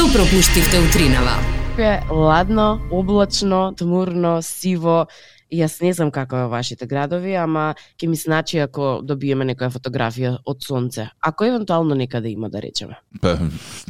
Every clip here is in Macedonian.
Што пропуштивте утринава? Е ладно, облачно, тмурно, сиво, Јас не знам како е вашите градови, ама ќе ми значи ако добиеме некоја фотографија од сонце. Ако евентуално некаде има да речеме. Па,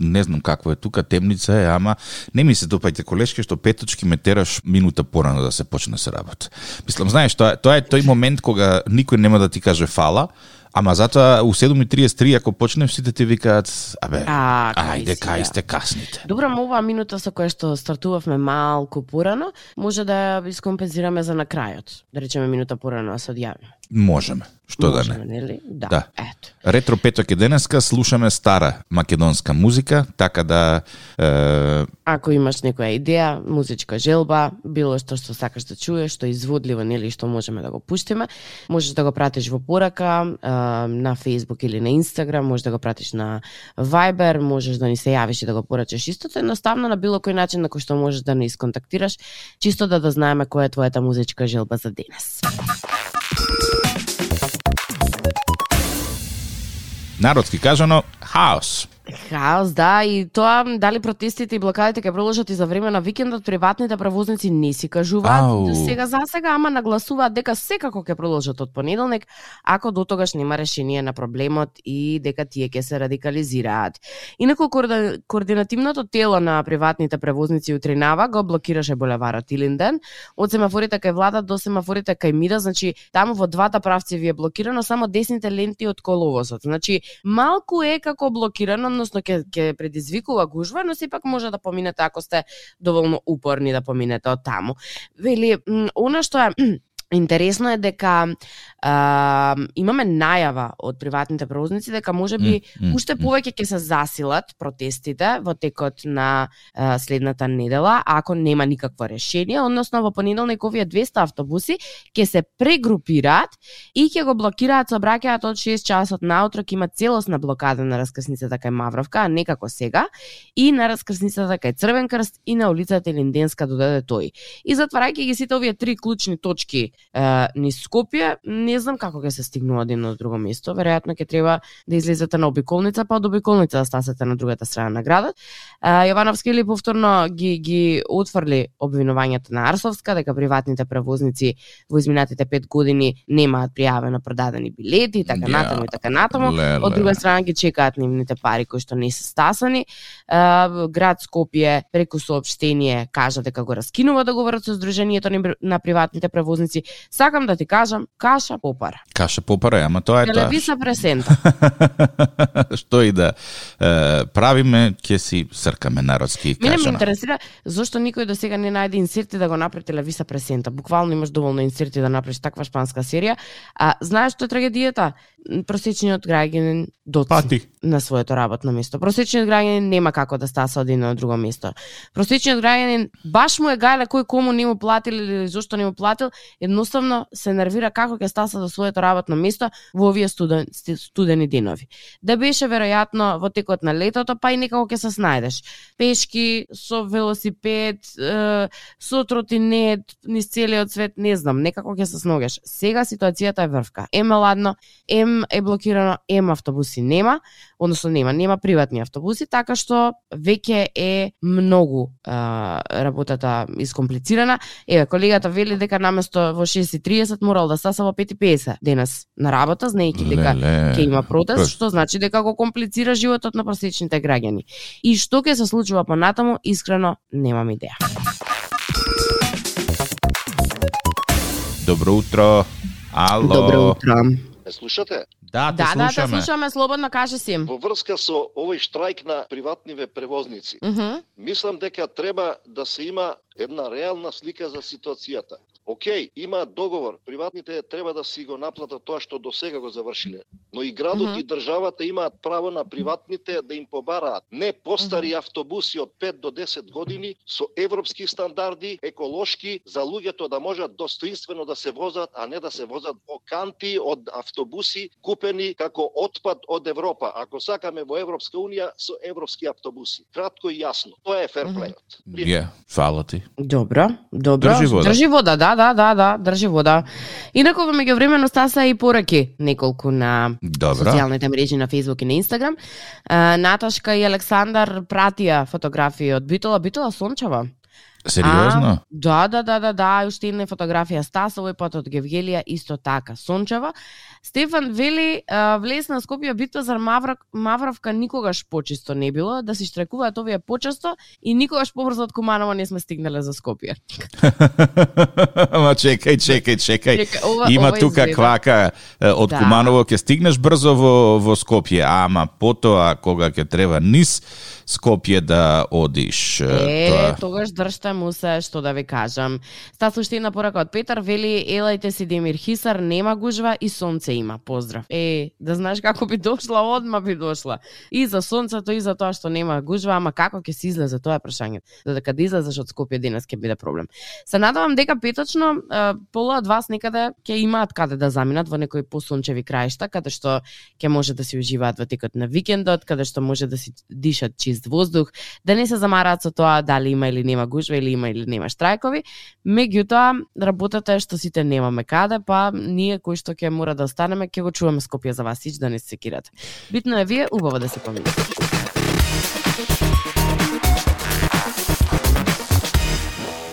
не знам какво е тука, темница е, ама не ми се допаѓа колешки што петочки ме тераш минута порано да се почне да се работа. Мислам, знаеш, тоа, тоа е тој момент кога никој нема да ти каже фала, Ама затоа у 7.33 ако почнеш сите ти викаат, абе, А, ајде, си, кај да. сте касните. Добро, ма оваа минута со која што стартувавме малку порано, може да ја искомпензираме за на крајот. Да речеме минута порано да се одјавиме. Можеме. Што да Можеме, не. нели? Да. Да. Ето. Ретро петок е денеска, слушаме стара македонска музика, така да е, Ако имаш некоја идеја, музичка желба, било што што сакаш да чуеш, што е изводливо, нели, што можеме да го пуштиме, можеш да го пратиш во порака а, на Facebook или на Instagram, можеш да го пратиш на Viber, можеш да ни се јавиш и да го порачаш истото, едноставно на било кој начин на кој што можеш да ни исконтактираш, чисто да да знаеме која е твојата музичка желба за денес. Народски кажано хаос. Хаос, да, и тоа дали протестите и блокадите ќе продолжат и за време на викендот, приватните превозници не си кажуваат Ау. сега за сега, ама нагласуваат дека секако ќе продолжат од понеделник, ако до тогаш нема решение на проблемот и дека тие ќе се радикализираат. Инаку коорди- координативното тело на приватните превозници утринава го блокираше булеварот Илинден, од семафорите кај влада до семафорите кај Мира, значи таму во двата правци ви е блокирано само десните ленти од коловозот. Значи малку е како блокирано, односно ќе ќе предизвикува гужва, но сепак може да поминете ако сте доволно упорни да поминете од таму. Вели, она што е Интересно е дека а, имаме најава од приватните превозници дека може би М, м, уште повеќе ќе се засилат протестите во текот на а, следната недела, ако нема никакво решение, односно во понеделник овие 200 автобуси ќе се прегрупираат и ќе го блокираат сообраќајот од 6 часот наутро, ќе има целосна блокада на раскрсницата кај Мавровка, а не како сега, и на раскрсницата кај Црвен крст и на улицата Линденска додаде тој. И затварајќи ги сите овие три клучни точки е, низ Скопје, не знам како ќе се стигнува од едно до друго место. Веројатно ќе треба да излезете на обиколница, па од обиколница да стасете на другата страна на градот. Е, Јовановски или повторно ги ги отфрли обвинувањето на Арсовска дека приватните превозници во изминатите пет години немаат пријавено продадени билети и така Ја, натаму и така натаму. Леле. Од друга страна ги чекаат нивните пари кои што не се стасани. Е, град Скопје преку соопштение кажа дека го раскинува договорот со Сдруженијето на приватните превозници. Сакам да ти кажам, каша попара. Каша попара, ама тоа е тоа. Телевиза пресента. Што и да е, правиме, ќе си сркаме народски Мене ме интересира зошто никој до сега не најде инсерти да го направи телевиза пресента. Буквално имаш доволно инсерти да направиш таква шпанска серија. А знаеш што е трагедијата? Просечниот граѓанин Пати. на своето работно место. Просечниот граѓанин нема како да стаса од едно на друго место. Просечниот граѓанин баш му е гајле кој кому не му платил или зошто не му платил, едноставно се нервира како ќе стаса до своето работно место во овие студен, студени денови. Да беше веројатно во текот на летото, па и некако ќе се снајдеш. Пешки, со велосипед, е, со тротинет, низ целиот свет, не знам, некако ќе се сногеш. Сега ситуацијата е врвка. Ем е ладно, ем е блокирано, ем автобуси нема, односно нема, нема приватни автобуси, така што веќе е многу а, работата искомплицирана. Еве, колегата вели дека наместо во 6.30 морал да стаса во 5.50 денес на работа, знаејќи дека ќе има протест, што значи дека го комплицира животот на просечните граѓани. И што ќе се случува понатаму, искрено немам идеја. Добро утро. Ало. утро. Ме слушате? Да, те Да, да, те слушаме. слушаме слободно, каже си. Во врска со овој штрајк на приватниве превозници, Мгм. мислам дека треба да се има една реална слика за ситуацијата. Океј, има договор, приватните треба да си го наплатат тоа што до сега го завршиле. Но и градот Мгм. и државата имаат право на приватните да им побараат не постари автобуси од 5 до 10 години со европски стандарди, еколошки, за луѓето да можат достоинствено да се возат, а не да се возат во канти од автобуси купени како отпад од Европа. Ако сакаме во Европска унија со европски автобуси. Кратко и јасно. Тоа е ферплејот. Ја, фала ти. Добро, добро. Држи вода. Држи вода, да, да, да, да, држи вода. Инаку во меѓувремено стаса и пораки неколку на Добро. социјалните мрежи на Facebook и на Instagram. А, Наташка и Александар пратија фотографии од Битола. Битола сончева. Сериозно? А, да, да, да, да, да, уште една фотографија Стаса, овој пат од Гевгелија, исто така, сончева. Стефан вели, влез на Скопје битва за Маврак, Мавровка никогаш почисто не било, да се штрекуваат овие почесто и никогаш побрзо од Куманово не сме стигнале за Скопје. Ама чекај, чекај, чекај. Чека, ова- Има ова тука изгледа. квака од Да. Куманово ќе стигнеш брзо во во Скопје, ама потоа кога ќе треба низ Скопје да одиш. Е, тоа- тогаш држте му се, што да ви кажам. Стас уште една порака од Петар, вели, елајте си Демир Хисар, нема гужва и сонце има. Поздрав. Е, да знаеш како би дошла, одма би дошла. И за сонцето, и за тоа што нема гужва, ама како ќе се излезе, тоа е прашањето. Додека да излезеш од Скопје денес ќе биде проблем. Се надевам дека петочно пола од вас некаде ќе имаат каде да заминат во некои посончеви краишта, каде што ќе може да си уживаат во текот на викендот, каде што може да си дишат чист воздух, да не се замараат со тоа дали има или нема гужва или има или нема штрајкови. Меѓутоа, работата е што сите немаме каде, па ние кои што ќе мора да останеме, ќе го чуваме Скопје за вас сич да не се секирате. Битно е вие убаво да се поминете.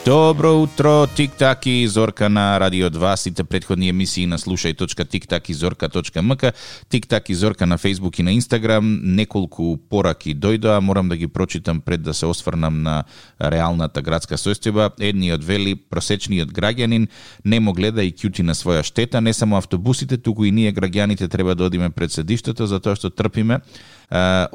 Добро утро, Тик-так и Зорка на Радио 2, сите предходни емисии на слушај.тиктак и зорка.мк, Тик-так и Зорка на Facebook и на Instagram, неколку пораки дојдоа, морам да ги прочитам пред да се осврнам на реалната градска состојба. Едниот вели, просечниот граѓанин не му гледа и кјути на своја штета, не само автобусите, туку и ние граѓаните треба да одиме пред седиштето, затоа што трпиме.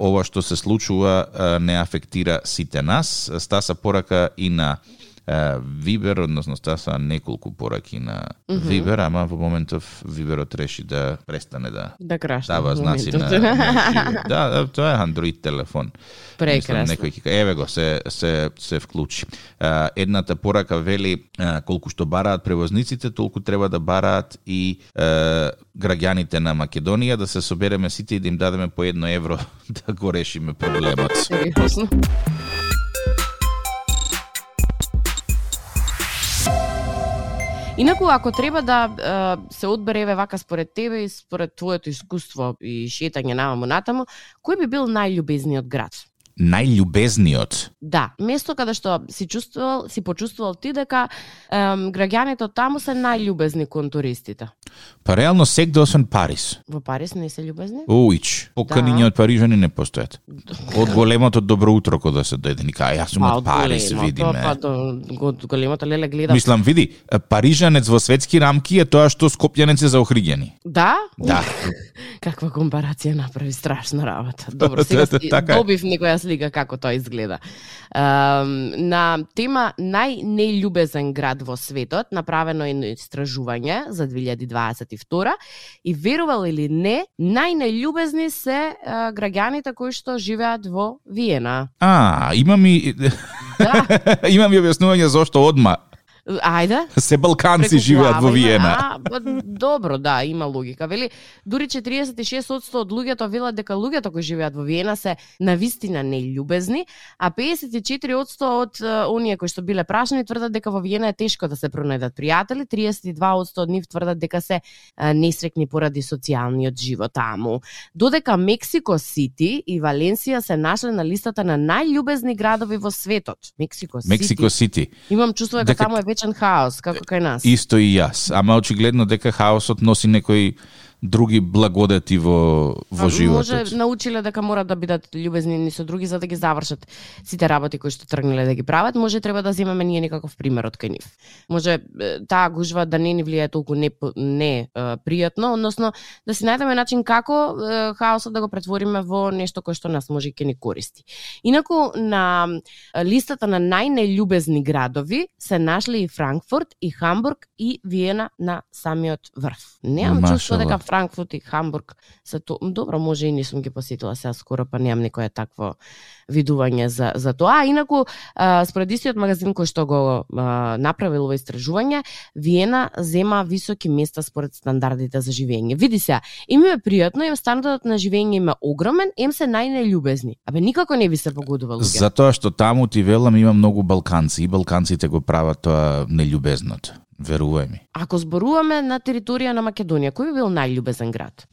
Ова што се случува не афектира сите нас. Стаса порака и на Вибер, односно Стаса неколку пораки на mm -hmm. Вибер, ама во моментов Виберот реши да престане да Да крашна. дава знаци на, на. Да, да, тоа е Android телефон. Прекрасно. Мислам, некој еве го, се, се, се вклучи. А, едната порака вели, а, колку што бараат превозниците, толку треба да бараат и а, граѓаните на Македонија, да се собереме сите и да им дадеме по едно евро да го решиме проблемот. Сериозно. Инаку, ако треба да е, се одбере еве вака според тебе и според твоето искуство и шетање наваму натаму, кој би бил најљубезниот град? Најљубезниот. Да, место каде што си чувствувал, си почувствувал ти дека ем, граѓаните од таму се најљубезни кон туристите. Па реално секде освен Париз. Во Париз не се љубезни? Уич. Поканиња од Парижани не постојат. Од големото добро утро кога да се дојде, ника, «А, јас сум од Париз, големото, видиме. Па до, го- големото леле гледа. Мислам, види, парижанец во светски рамки е тоа што скопјанец е за охригени. Да? Да. Каква компарација направи страшна работа. Добро, сега Така добив некоја слика како тоа изгледа. На тема најнељубезен град во светот, направено е едно истражување за 2022 и верувал или не, најнељубезни се граѓаните кои што живеат во Виена. А, имам и Да, имам и објаснување зошто одма ајде. се балканци живеат во Виена. А, па, добро, да, има логика. Вели, дури 46% од луѓето велат дека луѓето кои живеат во Виена се на вистина нељубезни, а 54% од оние кои што биле прашани тврдат дека во Виена е тешко да се пронајдат пријатели, 32% од нив тврдат дека се несрекни поради социјалниот живот таму. Додека Мексико Сити и Валенсија се нашле на листата на најљубезни градови во светот. Мексико Сити. Мексико Сити. Имам чувство дека Дека- таму е вечен хаос, како кај нас. Исто и јас. Ама очигледно дека хаосот носи некои други благодети во, во А, животот. Може научиле дека мора да бидат љубезни ни со други за да ги завршат сите работи кои што тргнале да ги прават, може треба да земеме ние некаков пример од кај нив. Може таа гужва да не ни влијае толку не не пријатно, односно да си најдеме начин како хаосот да го претвориме во нешто кое што нас може и ќе ни користи. Инаку на листата на најнељубезни градови се нашли и Франкфурт, и Хамбург, и Виена на самиот врв. Немам чувство дека Франкфурт и Хамбург се то добро, може и не сум ги посетила сега скоро, па немам некое такво видување за за тоа. А инаку а, според истиот магазин кој што го а, направил ова истражување, Виена зема високи места според стандардите за живење. Види се, им е пријатно, им стандардот на живење им е огромен, им се најнелюбезни Абе никако не ви се погодува луѓе. Затоа што таму ти велам има многу балканци и балканците го прават тоа нелюбезното Верувај ми. Ако зборуваме на територија на Македонија, кој би бил најљубезен град?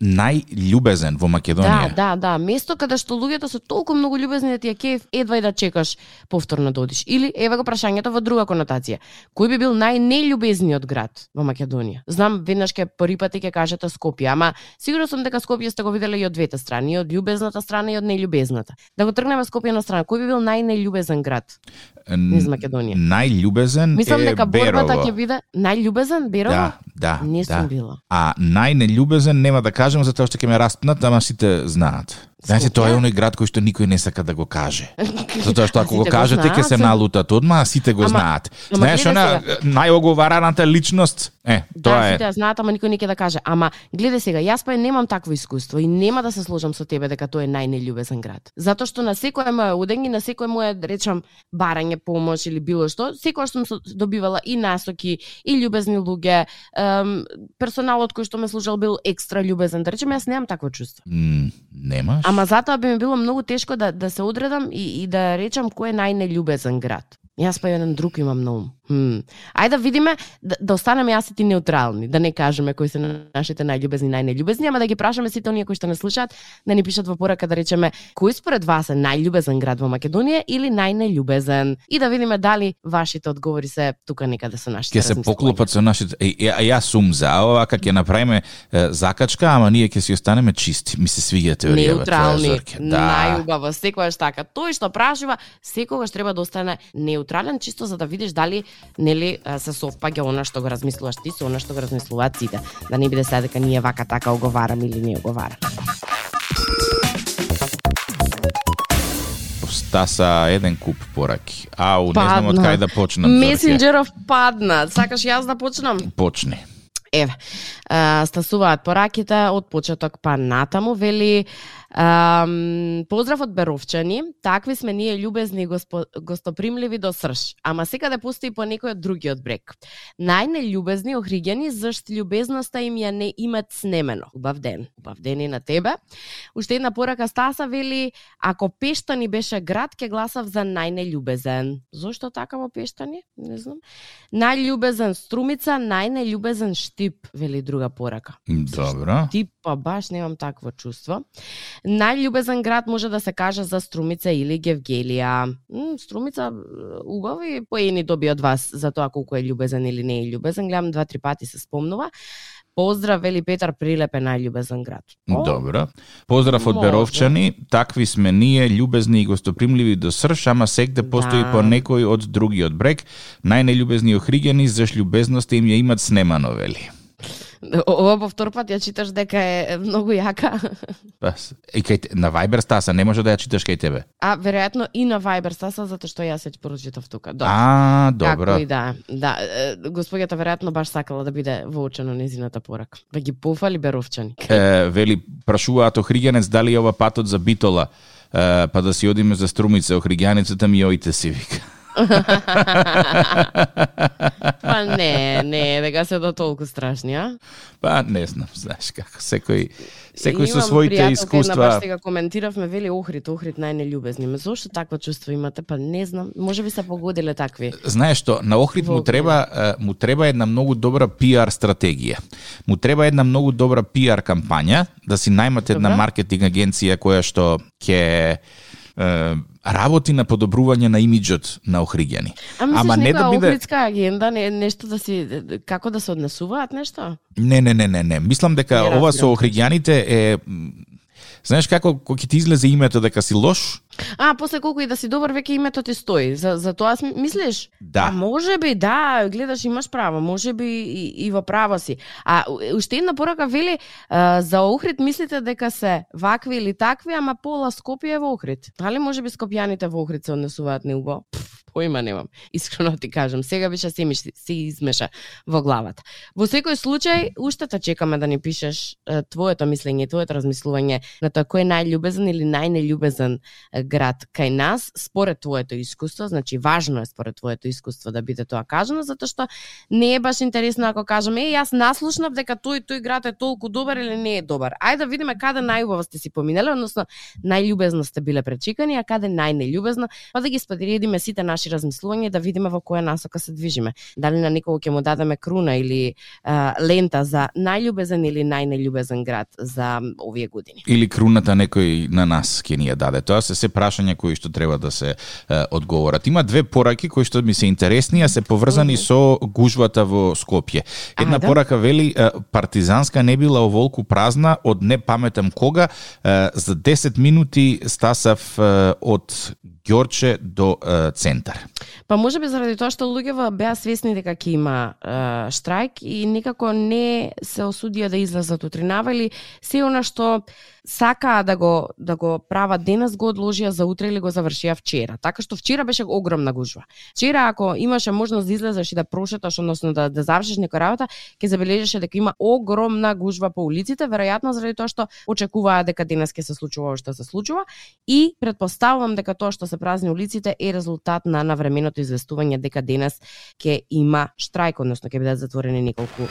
Најљубезен во Македонија. Да, да, да. Место каде што луѓето се толку многу љубезни да ти ја кеф, едва и да чекаш повторно да одиш. Или еве го прашањето во друга конотација. Кој би бил најнелюбезниот град во Македонија? Знам веднаш ке први пат ќе кажете Скопје, ама сигурно сум дека Скопје сте го виделе и од двете страни, и од љубезната страна и од нељубезната. Да го тргнеме Скопје на страна. Кој би бил најнелюбезен град низ Македонија? Најљубезен Мислам дека борбата ќе биде најљубезен Берово. Да, да, Не да. сум била. А најнелюбезен нема да кажем затоа што ќе ме распнат, ама сите знаат. Знаете, тоа е оној град кој што никој не сака да го каже. Затоа што ако го Сите кажете ќе се налутат одма, а сите го Ама- знаат. ама Знаеш, она најоговараната личност, е, Да, тоа е. сите ја знаат, ама никој не ќе да каже. Ама гледај сега, јас па немам такво искуство и нема да се сложам со тебе дека тоа е најнелюбезен град. Затоа што на секое мое одење, на секое мое, да речам, барање помош или било што, секогаш сум со- добивала и насоки, и љубезни луѓе, ем, персоналот кој што ме служел бил екстра љубезен. Да речем, јас немам такво чувство. М, Немаш? Ама затоа би ми било многу тешко да, да се одредам и, и да речам кој е најнелюбезен град. Јас па еден друг имам на ум. Хм. Ајде да видиме, да, да останеме јас и ти неутрални, да не кажеме кои се нашите најљубезни и најнелюбезни, ама да ги прашаме сите оние кои што не слушаат, да ни пишат во порака да речеме кој според вас е најљубезен град во Македонија или најнелюбезен и да видиме дали вашите одговори се тука некаде со нашите ќе се поклопат со нашите а јас сум за ова ќе направиме е, закачка, ама ние ќе си останеме чисти. Ми се свиѓа теоријава. неутрални. Да. Најубаво, секогаш така. Тој што прашува, секогаш треба да остане неутрален, чисто за да видиш дали нели се совпаѓа она што го размислуваш ти со она што го размислуваат сите. Да не биде сега дека ние вака така оговараме или не оговараме. Стаса еден куп пораки. Ау, не знам од Падна. кај да почнам. Зорке. Месенџеров падна. Сакаш јас да почнам? Почни. Еве, стасуваат пораките од почеток па натаму, вели Ам, поздрав од Беровчани, такви сме ние љубезни и госпо, гостопримливи до срш, ама секаде постои по некој од другиот брег. Најнелюбезни охриѓани, зашт љубезноста им ја не имат снемено. Убав ден. Убав ден и на тебе. Уште една порака Стаса вели, ако Пештани беше град, ке гласав за најнелюбезен. Зошто така во Пештани? Не знам. Најљубезен Струмица, најнелюбезен Штип, вели друга порака. Добро. Тип, па баш немам такво чувство. Најљубезен град може да се каже за Струмица или Гевгелија. М, Струмица, убави поени доби од вас за тоа колку е љубезен или не е љубезен. Гледам два-три пати се спомнува. Поздрав, вели Петар Прилеп е најљубезен град. О, Добро. Поздрав од. Беровчани. Такви сме ние, љубезни и гостопримливи до срш, ама сегде постои Да. по некој од другиот брег. Најнелюбезни охриѓани, заш љубезноста им ја имат снемано, вели. Ова по втор пат ја читаш дека е многу јака. Па, с- и кај, на Viber Стаса, не може да ја читаш кај тебе. А веројатно и на Viber Стаса затоа што јас се прочитав тука. Добро. А, добро. Како и да, да, господјата веројатно баш сакала да биде воочено незината порака. Да ги пофали беровчани. Е, вели, прашуваат охриѓанец дали е ова патот за Битола, е, па да си одиме за Струмица, охриѓаницата ми оите си вика. Па не, не, дека се до толку страшни, а? Па не знам, знаеш како секој секој со Имам своите искуства. Баш сега коментиравме, вели Охрид, Охрид најнелюбезни. Ме зошто такво чувство имате? Па не знам, може би се погодиле такви. Знаеш што, на Охрид му Во треба е, му треба една многу добра пиар стратегија. Му треба една многу добра пиар кампања, да си најмат една маркетинг агенција која што ќе работи на подобрување на имиџот на Охриѓани. А мислиш Ама не да биде охридска агенда, не, нешто да си, како да се однесуваат нешто? Не, не, не, не, не. Мислам дека Не ова со охриѓаните е Знаеш како кога ќе ти излезе името дека си лош? А, после колку и да си добар, веќе името ти стои. За, за тоа мислиш? Да. А може би, да, гледаш, имаш право, може би и, и во право си. А уште една порака вели, а, за Охрид мислите дека се вакви или такви, ама пола Скопје е во Охрид. Дали може би скопјаните во Охрид се однесуваат неубаво? Појма немам. Искрено ти кажам, сега беше се ми се измеша во главата. Во секој случај, уште те чекаме да ни пишеш твоето мислење, твоето размислување на тоа кој е најлюбезен или најнелюбезен град кај нас, според твоето искуство, значи важно е според твоето искуство да биде тоа кажано, затоа што не е баш интересно ако кажеме, е, јас наслушнав дека тој тој град е толку добар или не е добар. Ајде да видиме каде најубаво сте си поминеле, односно најлюбезно сте биле пречекани, а каде најнелюбезно, па да ги споделиме сите наши ваши размислувања да видиме во која насока се движиме. Дали на некого ќе му дадеме круна или а, лента за најљубезен или најнелюбезен град за овие години. Или круната некој на нас ќе ни ја даде. Тоа се се прашања кои што треба да се е, одговорат. Има две пораки кои што ми се интересни, а се поврзани со гужвата во Скопје. Една А, да? порака вели партизанска не била оволку празна од не паметам кога, е, за 10 минути стасав е, од Ѓорче до е, центар. Па може би заради тоа што луѓето беа свесни дека ќе има е, штрајк и никако не се осудија да излезат утринава или се она што сакаа да го да го прават денес го одложија за утре или го завршија вчера. Така што вчера беше огромна гужва. Вчера ако имаше можност да излезеш и да прошеташ, односно да да завршиш некоја работа, ќе забележеше дека има огромна гужва по улиците, веројатно заради тоа што очекуваа дека денес ќе се случува ова што се случува и предпоставувам дека тоа што се празни улиците е резултат на навременото известување дека денес ќе има штрајк, односно ќе бидат затворени неколку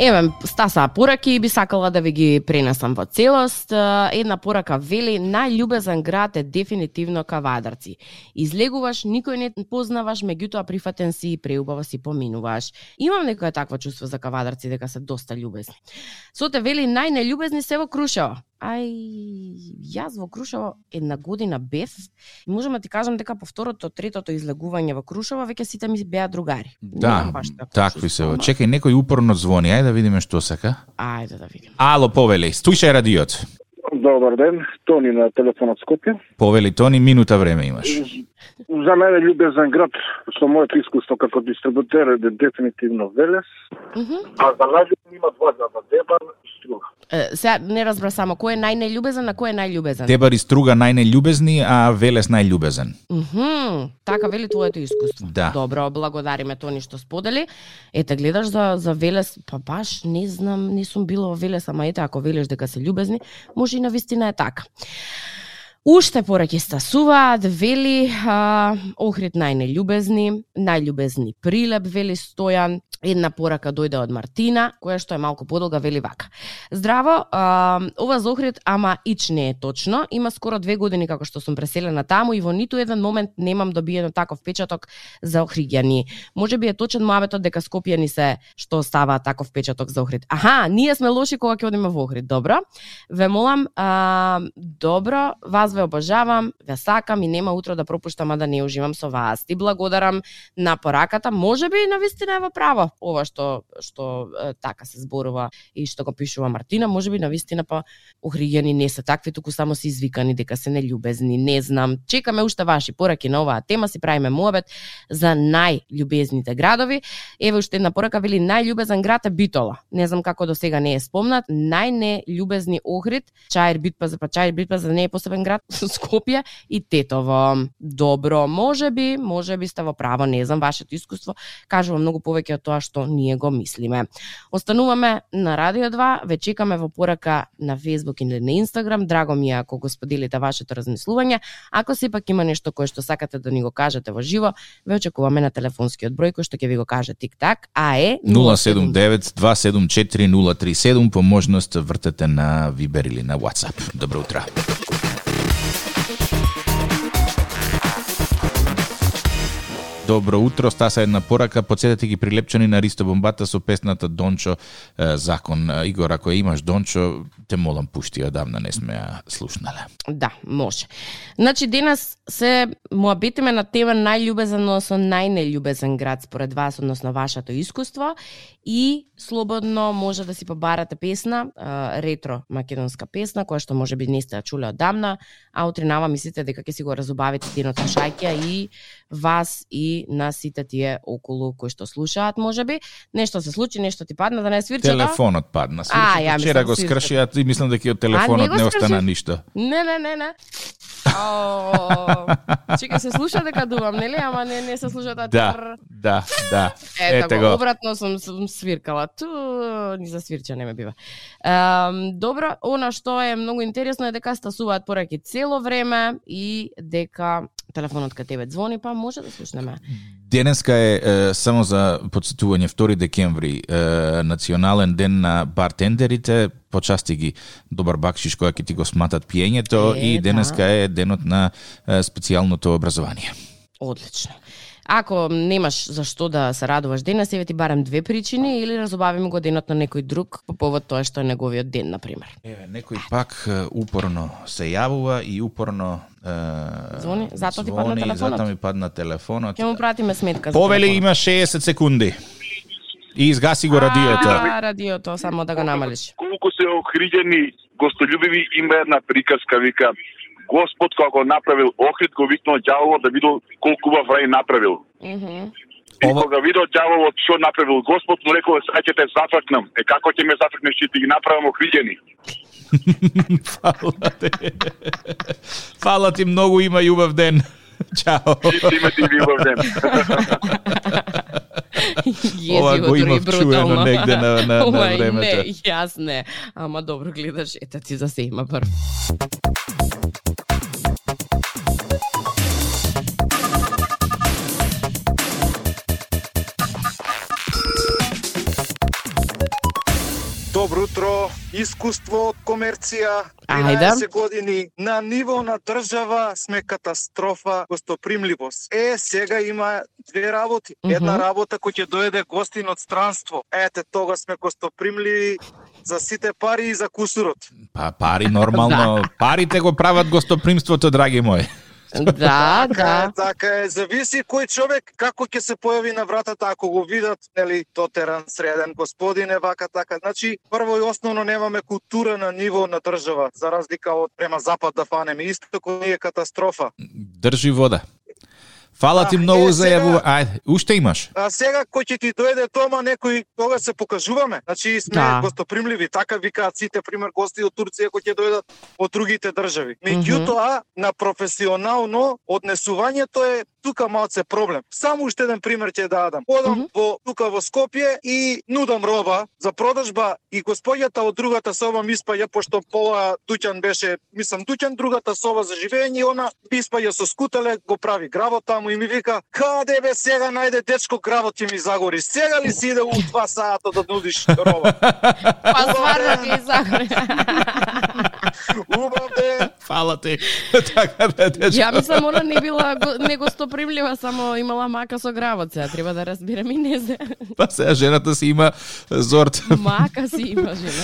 Еве, стаса пораки и би сакала да ви ги пренесам во целост. Една порака вели, најлюбезен град е дефинитивно Кавадарци. Излегуваш, никој не познаваш, меѓутоа прифатен си и преубаво си поминуваш. Имам некоја таква чувство за Кавадарци дека се доста љубезни. Соте вели, најнелюбезни се во Крушево. Ај, јас во Крушево една година бев и можам да ти кажам дека по второто, третото излегување во Крушево веќе сите ми беа другари. Да, такви се. Чекај, некој упорно звони. Ајде да видиме што сака. Ајде да видим. Ало, повели, стујшај радиот. Добар ден, Тони на телефонот Скопје. Повели Тони, минута време имаш. За мене љубезен град со моето искуство како дистрибутер е дефинитивно Велес, Мгм. а за најлюбен има два града, Дебар и Струга. Е, Сега не разбра само кој е најнелюбезен, а кој е најљубезен. Дебар и Струга најнелюбезни, а Велес најљубезен. Мгм, така вели твоето искуство. Да. Добро, благодариме Тони што сподели. Ете гледаш за за Велес, па баш не знам, не сум била во Велес, ама ете ако велиш дека се љубезни, може и на вистина е така. Уште пораки стасуваат, вели а, Охрид најнелюбезни, најлюбезни прилеп, вели Стојан, една порака дојде од Мартина, која што е малку подолга, вели вака. Здраво, а, ова за Охрид, ама ич не е точно. Има скоро две години како што сум преселена таму и во ниту еден момент немам добиено таков печаток за Охриѓани. Може би е точен муабетот дека Скопјани се што става таков печаток за Охрид. Аха, ние сме лоши кога ќе одиме во Охрид. Добро. Ве молам, а, добро, вас ве обожавам, ве сакам и нема утро да пропуштам, а да не уживам со вас. Ти благодарам на пораката. Може би на вистина е во право ова што што е, така се зборува и што го пишува Мартина, може би на вистина па охријани не се такви, туку само се извикани дека се нелюбезни. не знам. Чекаме уште ваши пораки на оваа тема, си правиме муабет за најлюбезните градови. Еве уште една порака вели најлюбезен град е Битола. Не знам како до сега не е спомнат. Најнелюбезни Охрид, Чаир Битпазар, па Чаир Битпазар не е посебен град, Скопје и Тетово. Добро, може би, може би сте во право, не знам вашето искуство, кажува многу повеќе од тоа што ние го мислиме. Остануваме на Радио 2, ве чекаме во порака на Facebook или на Instagram. Драго ми е ако го споделите вашето размислување. Ако сепак има нешто кое што сакате да ни го кажете во живо, ве очекуваме на телефонскиот број кој што ќе ви го каже тик-так, а е 079-274-037 по можност вртете на Viber или на WhatsApp. Добро утро. Добро утро, стаса една порака, подсетете ги прилепчани на Ристо Бомбата со песната Дончо Закон. Игор, ако ја имаш Дончо, те молам пушти, одамна не сме ја слушнале. Да, може. Значи, денес се муабитиме на тема најљубезен, односно најнелюбезен град според вас, односно вашето искуство и слободно може да си побарате песна, ретро македонска песна, која што може би не сте ја чуле одамна, а утринава мислите дека ќе си го разубавите денот на шаќа и вас и на сите тие околу кои што слушаат, може би. Нешто се случи, нешто ти падна да не свирче, Телефонот падна. А, ја Вчера го свирчето. скрши, а и мислам дека и од телефонот не го не остана ништо. Не, не, не, не. Чека се слуша дека дувам, нели? Ама не не се слуша таа. Да, да, да. Ете, Ете го, го. обратно сум, сум свиркала. Ту, ни за свирче не ме бива. Ем, добро, она што е многу интересно е дека стасуваат пораки цело време и дека телефонот кај тебе звони, па може да слушнеме. Денеска е, е само за подсетување 2 декември, е, национален ден на бартендерите, почасти ги добар бакшиш која ќе ти го сматат пиењето Е, и да. денеска е денот на е, специјалното образование. Одлично. Ако немаш за што да се радуваш денес, еве ти барам две причини или разобавиме го денот на некој друг по повод тоа што е неговиот ден, на пример. Еве, некој пак упорно се јавува и упорно е, Звони? Затоа ти падна телефонот? Затоа ми падна телефонот. Ќе му пратиме сметка Повели има 60 секунди. И изгаси го радиото. А, радиото, само да го намалиш. колку се охриđeni гостолюбиви има една приказка вика Господ кога го направил Охрид го викнал ѓаволот да видел колку убав рај направил. Мгм. И Ова- кога видел ѓаволот што направил Господ му рекол сега ќе те зафркнам. Е како ќе ме зафркнеш ќе ти ги направам охриđeni. Фала ти. Фала ти многу, има и убав ден. Чао. И имате и ви убав ден. Ова го имав чуено брутално. негде на- на- на Ова и времето. Не, јас не. Ама добро гледаш, ета ти за се има прв. Добро утро, искуство, комерција, Ајде. 13 години. На ниво на држава сме катастрофа, гостопримливост. Е, сега има две работи. Една работа кој ќе дојде гостин од странство. Ете, тога сме гостопримливи за сите пари и за кусурот. Па пари нормално. Парите го прават гостопримството, драги мои. Да, Така да. така е. Зависи кој човек како ќе се појави на вратата ако го видат, нели, тотеран среден господин е вака така. Значи, прво и основно немаме култура на ниво на држава, за разлика од према запад да фанеме. Исто не е катастрофа. Држи вода. Фала ти многу за сега- јавува. Ајде, уште имаш. А сега кој ќе ти дојде тома некој кога се покажуваме. Значи сме Да. гостопримливи, така викаат сите пример гости од Турција кои ќе дојдат од другите држави. Меѓутоа на професионално однесувањето е тука малце проблем. Само уште еден пример ќе дадам. Одам Мгм. во тука во Скопје и нудам роба за продажба и господјата од другата соба ми испаѓа пошто пола дуќан беше, мислам дуќан другата соба за живење и она ми испаѓа со скутеле, го прави гравот таму и ми вика: "Каде бе сега најде дечко гравот ќе ми загори. Сега ли си иде у 2 сата да нудиш роба?" Па стварно ти загори. Убав ден. Фала ти. така да дечко. Ја мислам она не била го- негостопримлива, само имала мака со гравот сега, треба да разбирам и не се. Па сега жената си има зорт. Мака си има жена.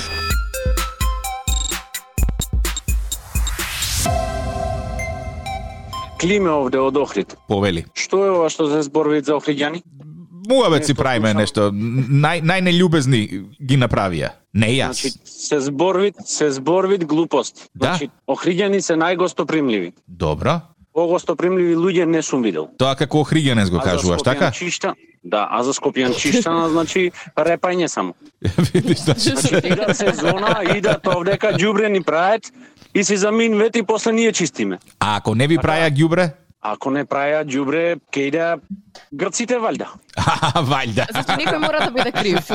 Климе овде од Охрид. Повели. Што е ова што се зборуваат за охриѓани? Муабет си правиме нешто. Нај, најнелюбезни ги направија. Не јас. Значи, се зборвит, се зборвит глупост. Да. Значи, охриѓани се најгостопримливи. Добро. Погостопримливи луѓе не сум видел. Тоа како охриѓанец го кажуваш, така? Скопјанчишта, да, а за Скопјанчиштана, значи, репање само. Видиш, значи, Значи, идат сезона, идат овдека, ѓубре ни прават, и си заминвет и после ние чистиме. а ако не ви праја ѓубре? Ако не праја ѓубре, ке иде грците валјда. А, вајда. Значи некој мора да биде крив. 2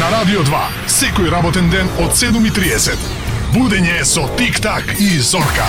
На Радио 2, секој работен ден од 7.30. Будење со Тик-так и Зорка.